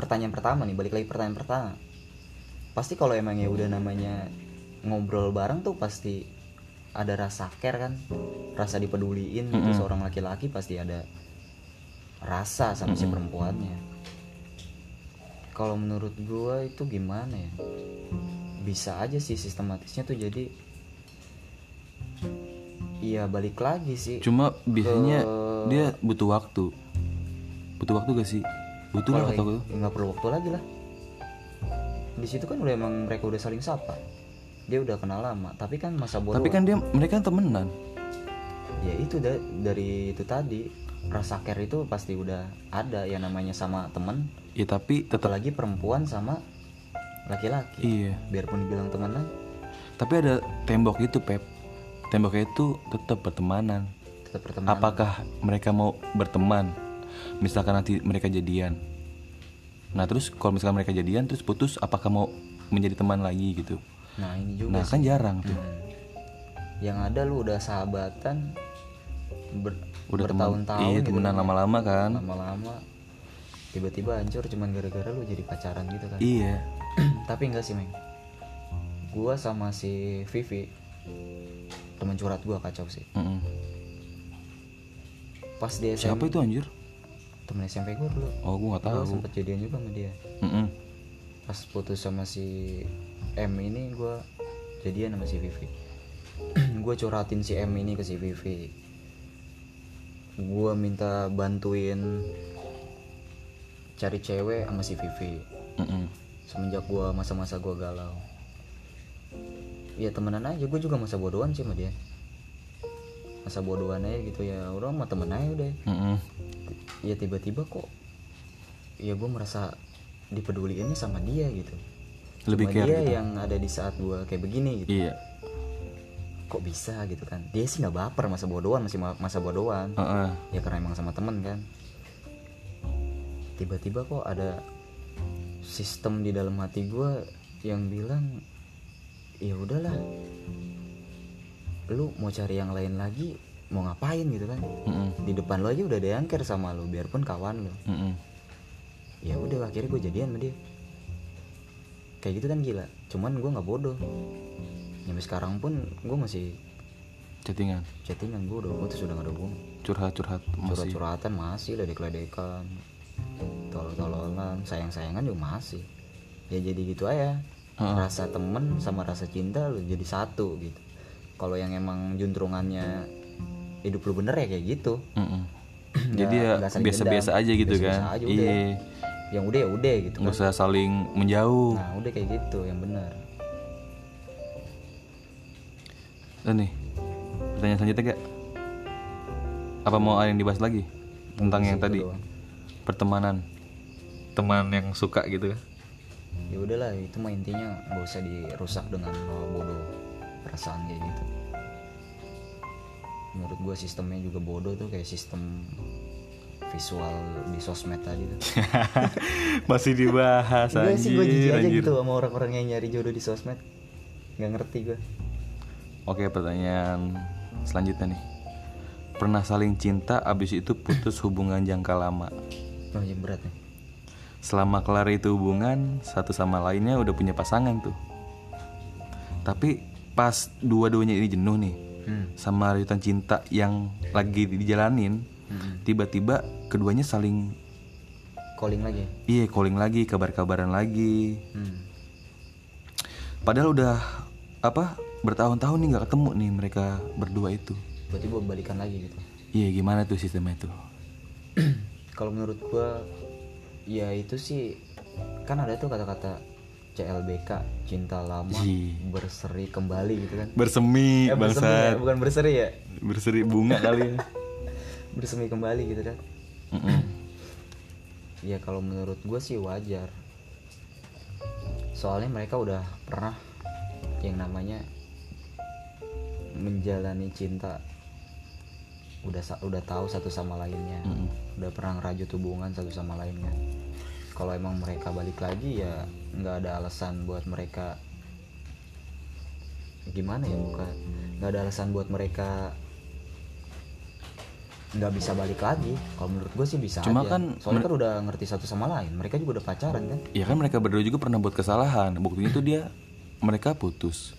pertanyaan pertama nih balik lagi pertanyaan pertama pasti kalau emang ya udah namanya ngobrol bareng tuh pasti ada rasa care kan rasa dipeduliin gitu Mm-mm. seorang laki-laki pasti ada rasa sama si perempuannya kalau menurut gua itu gimana ya bisa aja sih sistematisnya tuh jadi iya balik lagi sih Cuma biasanya Ke- dia butuh waktu. Butuh waktu gak sih? Butuh lah atau ya nggak perlu waktu lagi lah di situ kan udah emang mereka udah saling sapa dia udah kenal lama tapi kan masa bodoh Tapi kan dia mereka kan temenan. ya itu da- dari itu tadi rasa care itu pasti udah ada yang namanya sama temen Ya tapi tetap apalagi perempuan sama laki-laki iya. biarpun dibilang temenan Tapi ada tembok itu, Pep. Temboknya itu tetap pertemanan. tetap pertemanan Apakah mereka mau berteman? Misalkan nanti mereka jadian. Nah, terus kalau misalkan mereka jadian terus putus, apakah mau menjadi teman lagi gitu? nah ini juga Nah, sih. kan jarang tuh. Hmm. yang ada lu udah sahabatan ber- Udah bertahun-tahun iya gitu temenan lama-lama kan? lama-lama tiba-tiba hancur cuman gara-gara lu jadi pacaran gitu kan Iya. tapi enggak sih meng gua sama si Vivi teman curhat gua kacau sih Mm-mm. pas dia Siapa itu anjir? Temen SMP gua dulu. Oh, gua nggak gua tahu. sempet jadian juga sama dia. Mm-mm. pas putus sama si M ini gua jadian sama si Vivi. Gue curhatin si M ini ke si Vivi. Gue minta bantuin cari cewek sama si Vivi. Mm-mm. semenjak gua masa-masa gua galau. Ya temenan aja. Gue juga masa bodohan sih sama dia. Masa bodohan aja gitu ya. Orang mah temen aja udah. Mm-mm. Ya tiba-tiba kok ya gue merasa dipeduliinnya sama dia gitu Lebih care dia gitu. yang ada di saat gua kayak begini gitu Iya. kok bisa gitu kan dia sih nggak baper masa bodohan masih ma- masa bodohan Heeh. ya karena emang sama temen kan tiba-tiba kok ada sistem di dalam hati gue yang bilang ya udahlah lu mau cari yang lain lagi mau ngapain gitu kan. Mm-mm. di depan lo aja udah ada yang care sama lu biarpun kawan lu Mm-mm. ya udah akhirnya gue jadian sama dia. Kayak gitu kan gila. Cuman gue nggak bodoh. Sampai sekarang pun gue masih chattingan? Chattingan gue udah putus udah gak ada hubungan. Curhat-curhat masih? Curhat-curhatan masih ledek-ledekan tolol-tololan sayang-sayangan juga masih. Ya jadi gitu aja. Rasa temen sama rasa cinta lu jadi satu gitu. Kalau yang emang juntrungannya hidup lu bener ya kayak gitu Mm-mm. Nggak- jadi ya biasa-biasa aja gitu Biasa-biasa kan aja, udah. iya yang udah ya udah gitu nggak kan usah saling menjauh nah udah kayak gitu yang bener Dan nih, pertanyaan selanjutnya gak? Apa mau ada yang dibahas lagi? Tentang yang tadi doang. Pertemanan Teman yang suka gitu kan ya udahlah itu mah intinya gak usah dirusak dengan bodoh perasaan kayak gitu menurut gua sistemnya juga bodoh tuh kayak sistem visual di sosmed tadi tuh. Masih dibahas Enggak sih gue jijik aja gitu sama orang-orang yang nyari jodoh di sosmed. Nggak ngerti gue Oke pertanyaan selanjutnya nih. Pernah saling cinta abis itu putus hubungan jangka lama? Oh yang berat nih. Selama kelar itu hubungan Satu sama lainnya udah punya pasangan tuh. Tapi pas dua-duanya ini jenuh nih hmm. Sama rebutan cinta yang lagi dijalanin Hmm. Tiba-tiba keduanya saling calling lagi Iya calling lagi, kabar-kabaran lagi hmm. Padahal udah apa bertahun-tahun nih nggak ketemu nih mereka berdua itu berarti gue balikan lagi gitu Iya gimana tuh sistemnya itu kalau menurut gue ya itu sih kan ada tuh kata-kata CLBK cinta lama Ih. berseri kembali gitu kan. Bersemi Eh, bersemi ya, bukan berseri ya? Berseri bunga kali ya. Bersemi kembali gitu kan. Mm-mm. ya kalau menurut gue sih wajar. Soalnya mereka udah pernah yang namanya menjalani cinta udah udah tahu satu sama lainnya. Mm-mm. udah pernah ngerajut hubungan satu sama lainnya kalau emang mereka balik lagi ya nggak ada alasan buat mereka gimana ya bukan. Nggak ada alasan buat mereka nggak bisa balik lagi. Kalau menurut gue sih bisa Cuma aja. kan soalnya kan udah ngerti satu sama lain. Mereka juga udah pacaran kan? Ya kan mereka berdua juga pernah buat kesalahan. Buktinya tuh dia mereka putus.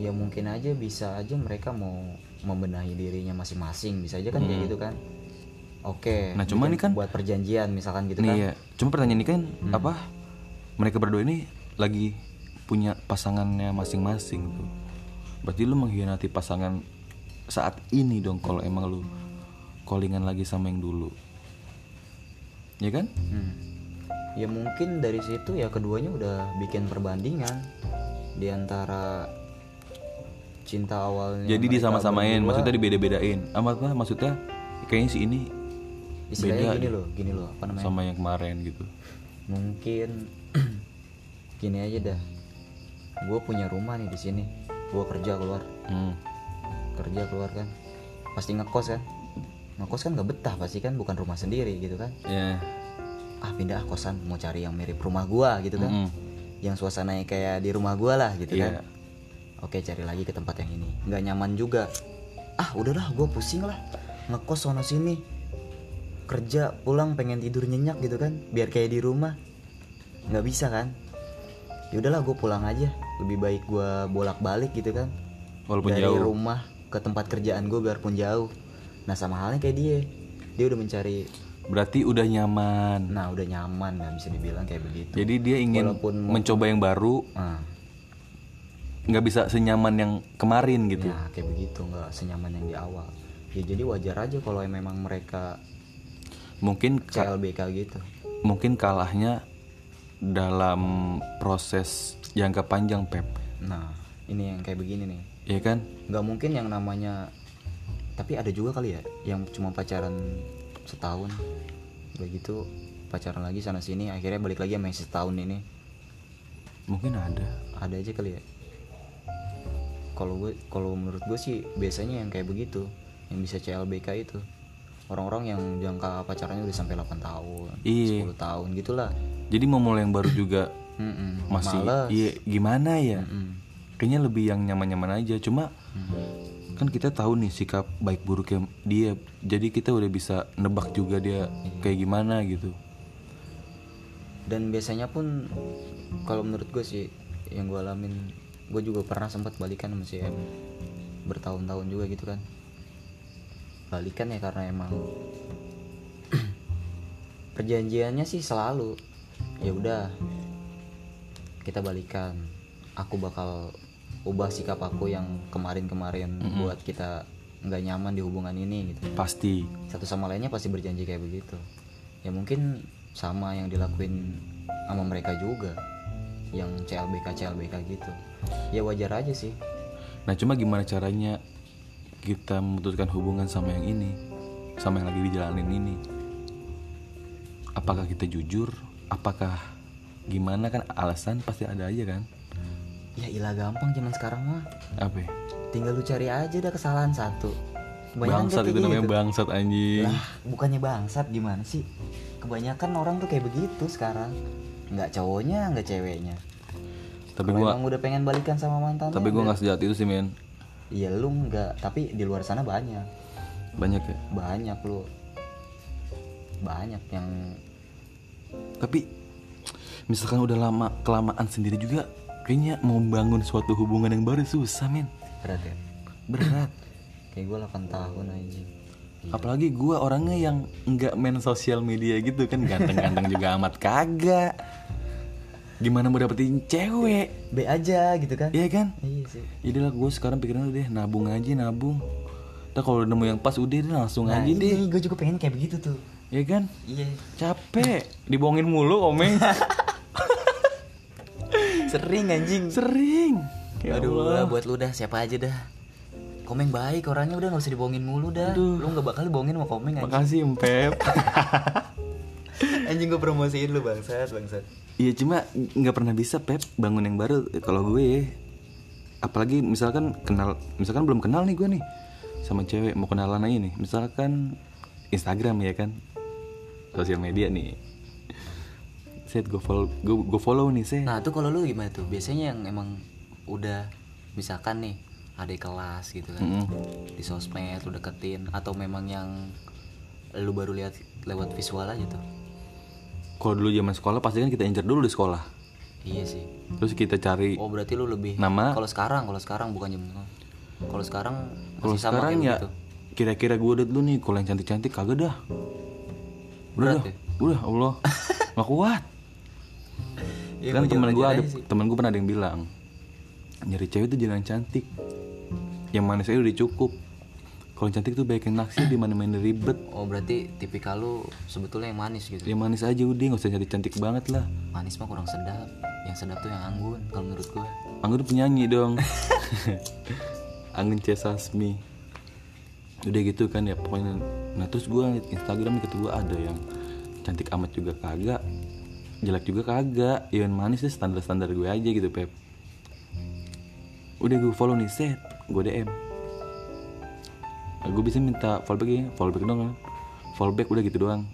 Ya mungkin aja bisa aja mereka mau membenahi dirinya masing-masing. Bisa aja kan kayak gitu kan oke Nah, cuma ini kan- buat perjanjian misalkan gitu Nih kan ya Cuma pertanyaan ini kan apa Mereka berdua ini lagi punya pasangannya masing-masing tuh Berarti lu mengkhianati pasangan saat ini dong Kalau emang lu callingan lagi sama yang dulu Ya kan? Hmm. Ya mungkin dari situ ya keduanya udah bikin perbandingan di antara cinta awalnya. Jadi disama-samain, maksudnya dibeda-bedain. Amat apa maksudnya? Kayaknya si ini istilahnya beda gini deh. loh, gini loh, apa namanya? sama yang kemarin gitu. Mungkin gini aja dah. Gue punya rumah nih di sini. Gue kerja keluar, Hmm. kerja keluar kan. Pasti ngekos kan. Ngekos kan gak betah pasti kan, bukan rumah sendiri gitu kan. Ya. Ah pindah ah kosan, mau cari yang mirip rumah gua gitu kan. Mm-mm. Yang suasananya kayak di rumah gua lah gitu Iya. kan. Oke cari lagi ke tempat yang ini nggak nyaman juga ah udahlah gue pusing lah ngekos sono sini kerja pulang pengen tidur nyenyak gitu kan. Biar kayak di rumah. Nggak bisa kan? Ya udahlah gue pulang aja. Lebih baik gue bolak balik gitu kan. Walaupun dari jauh. rumah ke tempat kerjaan gue biarpun jauh. Nah sama halnya kayak dia. Dia udah mencari Berarti udah nyaman. nah udah nyaman nggak bisa dibilang kayak begitu. Jadi dia ingin Walaupun mau- mencoba yang baru, nah nggak bisa senyaman yang kemarin gitu. Ya kayak begitu nggak senyaman yang di awal. Ya jadi wajar aja kalau memang mereka Mungkin CLBK gitu. mungkin kalahnya dalam proses jangka panjang Pep. Nah ini yang kayak begini nih. Iya kan? Nggak mungkin yang namanya. Tapi ada juga kali ya yang cuma pacaran setahun. Udah gitu pacaran lagi sana sini akhirnya balik lagi sama yang setahun ini. Mungkin ada. Ada aja kali ya. Kalau gue kalau menurut gue sih biasanya yang kayak begitu yang bisa CLBK itu orang-orang yang jangka pacarannya udah sampai 8 tahun, Iya. 10 tahun gitulah. Jadi mau mulai yang baru juga Mm-mm. masih Males. iya gimana ya? Mm-mm. Kayaknya lebih yang nyaman-nyaman aja. Cuma Mm. kan kita tahu nih sikap baik buruknya dia jadi kita udah bisa nebak juga dia kayak gimana gitu dan biasanya pun kalau menurut gue sih yang gue alamin gue juga pernah sempat balikan sama si M bertahun-tahun juga gitu kan balikan ya karena emang perjanjiannya sih selalu. Ya udah kita balikan. Aku bakal ubah sikap aku yang kemarin-kemarin buat kita nggak nyaman di hubungan ini gitu. Pasti. Satu sama lainnya pasti berjanji kayak begitu. Ya mungkin sama yang dilakuin sama mereka juga yang CLBK CLBK gitu. Ya wajar aja sih. Nah cuma gimana caranya kita memutuskan hubungan sama yang ini sama yang lagi dijalanin ini. Apakah kita jujur? Apakah gimana kan? Alasan pasti ada aja kan? Ya ilah gampang zaman sekarang mah. Apa? Ya? tinggal lu cari aja dah kesalahan satu. Kebanyakan bangsat itu namanya gitu. bangsat anjing. Lah bukannya bangsat gimana sih? Kebanyakan orang tuh kayak begitu sekarang. Nggak cowoknya nggak ceweknya. Tapi emang udah pengen balikan sama mantannya tapi gua udah- nggak sejahat itu sih men iya lu nggak tapi di luar sana banyak. Banyak ya? Banyak lu. Banyak yang tapi misalkan udah lama kelamaan sendiri juga kayaknya mau bangun suatu hubungan yang baru susah men. Berat ya? Berat. Kayak gue 8 tahun aja apalagi gua orangnya yang nggak main sosial media gitu kan ganteng-ganteng juga amat kagak gimana mau dapetin cewek? B aja gitu kan? Iya kan? Iya sih. Jadilah gue sekarang pikiran udah deh nabung aja nabung. Ntar kalau nemu yang pas udah deh langsung nah aja deh. ini gue juga pengen kayak begitu tuh. Ya kan? Iya. Capek. Dibohongin mulu omeng sering anjing. Sering. Ya aduh Allah. lah, buat lu dah siapa aja dah. Komeng baik orangnya udah nggak usah dibohongin mulu dah. Aduh. lu nggak bakal dibohongin sama komeng anjing. Makasih Empep anjing gue promosiin lu bangsat bangsat. Iya cuma nggak pernah bisa Pep bangun yang baru kalau gue. Apalagi misalkan kenal misalkan belum kenal nih gue nih sama cewek mau kenalan aja nih. Misalkan Instagram ya kan? Sosial media nih. Set gue follow gue, gue follow nih set. Nah tuh kalau lu gimana tuh? Biasanya yang emang udah misalkan nih adik kelas gitu kan Mm-mm. di sosmed lu deketin atau memang yang lu baru lihat lewat visual aja tuh kalau dulu zaman sekolah pasti kan kita incer dulu di sekolah. Iya sih. Terus kita cari oh berarti lu lebih Nama? kalau sekarang kalau sekarang bukan zaman kalau sekarang kalau sekarang ya begitu kira-kira gue udah dulu nih kalau yang cantik-cantik kagak dah. Udah Berat dah. ya? udah Allah. Nggak kuat. Iya, kan temen gue ada sih. temen gue pernah ada yang bilang nyari cewek itu jangan cantik. Yang manis aja udah cukup kalau cantik tuh banyak yang naksir di mana mana ribet. Oh berarti tipikal lu sebetulnya yang manis gitu? Yang manis aja udah nggak usah cantik cantik banget lah. Manis mah kurang sedap. Yang sedap tuh yang anggun kalau menurut gua. Anggun tuh penyanyi dong. Anggun C. Sasmi. Udah gitu kan ya pokoknya. Nah terus gue ngeliat Instagram nih gue ada yang Cantik amat juga kagak Jelek juga kagak. Yang manis deh standar-standar gue aja gitu Pep. Udah gue follow nih set Gue DM Gue bisa minta fallback ya Fallback dong kan. Fallback udah gitu doang.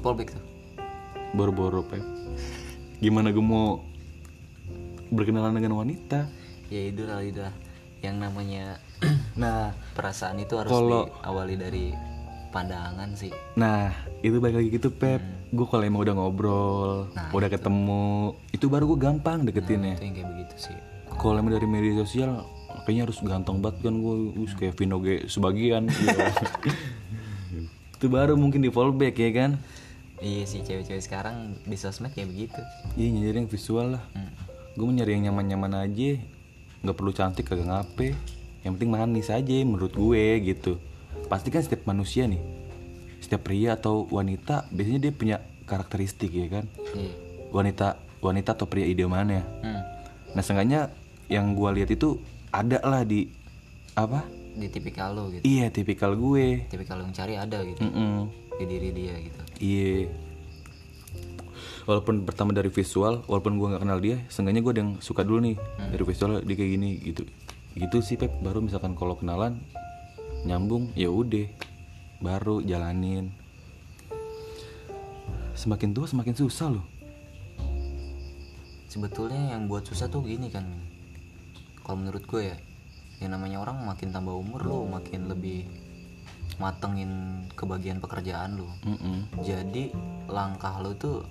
Fallback tuh. Boro-boro Pep. Gimana gue mau Berkenalan dengan wanita? Ya itu lah itu lah. Yang namanya Nah perasaan itu harus Kalau- diawali dari pandangan sih. Nah, itu balik lagi gitu Pep. Gue kalau emang udah ngobrol, Nah, udah ketemu, itu baru gue gampang deketinnya. itu yang kayak begitu sih. Kalau emang dari media sosial, kayaknya harus ganteng banget kan gue, us kayak Vino G sebagian. gitu. itu baru mungkin di fallback ya kan? iya sih cewek-cewek sekarang di sosmed kayak begitu Iya nyari yang visual lah. Hmm. Gue mau nyari yang nyaman-nyaman aja, nggak perlu cantik kagak ngape. Yang penting manis aja menurut gue gitu. Pasti kan setiap manusia nih, setiap pria atau wanita biasanya dia punya karakteristik ya kan? iya wanita wanita atau pria idamannya. hmm. Nah, seenggaknya yang gua lihat itu ada lah di apa? di tipikal lo gitu Iya, tipikal gue. tipikal yang cari ada gitu Mm-mm. di diri dia gitu Iya. Walaupun pertama dari visual, walaupun gua nggak kenal dia, seenggaknya gua ada yang suka dulu nih dari visual dia kayak gini gitu. Gitu sih Pep. Baru misalkan kalau kenalan nyambung, ya udah. Baru jalanin. Semakin tua semakin susah loh. sebetulnya yang buat susah tuh gini kan kalau menurut gue ya yang namanya orang makin tambah umur lo makin lebih matengin kebagian pekerjaan lo Mm-mm. jadi langkah lo tuh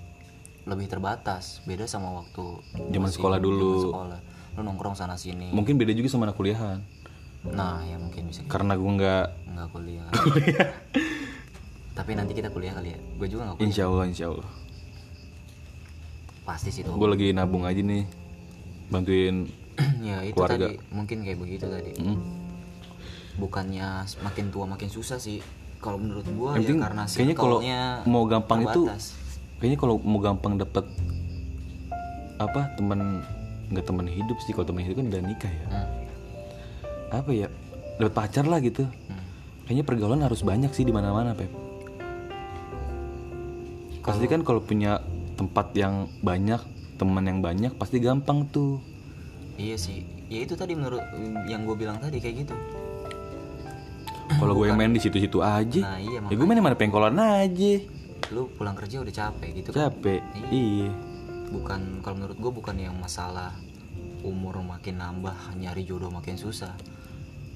lebih terbatas. Beda sama waktu Zaman sekolah dulu. sekolah. Lo nongkrong sana sini. Mungkin beda juga sama anak kuliahan. Nah ya mungkin bisa gitu. karena gue nggak nggak kuliah. Tapi nanti kita kuliah kali ya? Gue juga nggak kuliah. Insya Allah insya Allah pasti sih tuh gue lagi nabung aja nih. Bantuin ya itu Keluarga. tadi mungkin kayak begitu tadi. Mm. bukannya makin tua makin susah sih kalau menurut gua ya karena kayaknya kalau mau gampang itu kayaknya kalau mau gampang dapet apa teman nggak teman hidup sih kalau teman hidup kan udah nikah ya. Hmm, apa ya dapat pacar lah gitu. Hmm. kayaknya pergaulan harus banyak sih di mana-mana pep. Pasti kan kalau punya tempat yang banyak teman yang banyak pasti gampang tuh iya sih. Ya itu tadi menurut yang gue bilang tadi kayak gitu. Kalau gue main di situ-situ aja. Nah iya ya gue main mana pengkolan aja. Lu pulang kerja udah capek gitu kan? Capek. Iya. Bukan kalau menurut gue bukan yang masalah umur makin nambah nyari jodoh makin susah.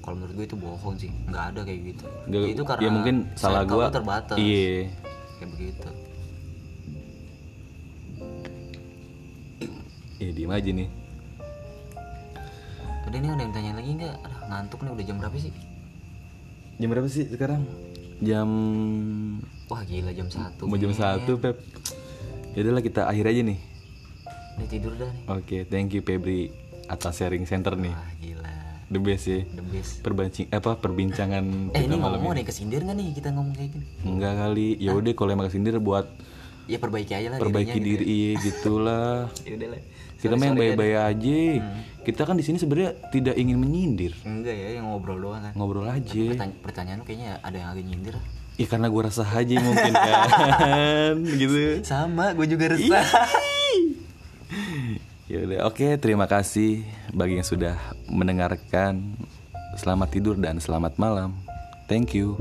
Kalau menurut gue itu bohong sih. Nggak ada kayak gitu. Nggak- itu karena ya mungkin salah lu terbatas. Iya. Kayak begitu. Iya diem aja nih udah nih ada yang tanya lagi nggak? Aduh, ngantuk nih udah jam berapa sih? Jam berapa sih sekarang? Jam wah gila jam satu mau jam satu pep. Ya udahlah kita akhir aja nih. Udah tidur dah nih. Oke thank you Febri atas sharing center nih. Wah gila. The best ya. The best. Perbancing apa perbincangan eh ini kita malam ngomong ini. nih kesindir nggak nih kita ngomong kayak gini? Enggak kali. Ya udah kalau emang kesindir buat ya perbaiki aja lah perbaiki dirinya diri iya gitulah. Gitu. ya udah lah kita yang baik-baik aja. Kita kan di sini sebenarnya tidak ingin menyindir. Enggak ya yang ngobrol doang kan. Ngobrol aja. Pertanya- pertanyaan lu kayaknya ada yang agak nyindir. Ya karena gue rasa aja mungkin kan gitu. Sama gue juga resah. Ya udah oke terima kasih bagi yang sudah mendengarkan. Selamat tidur dan selamat malam. Thank you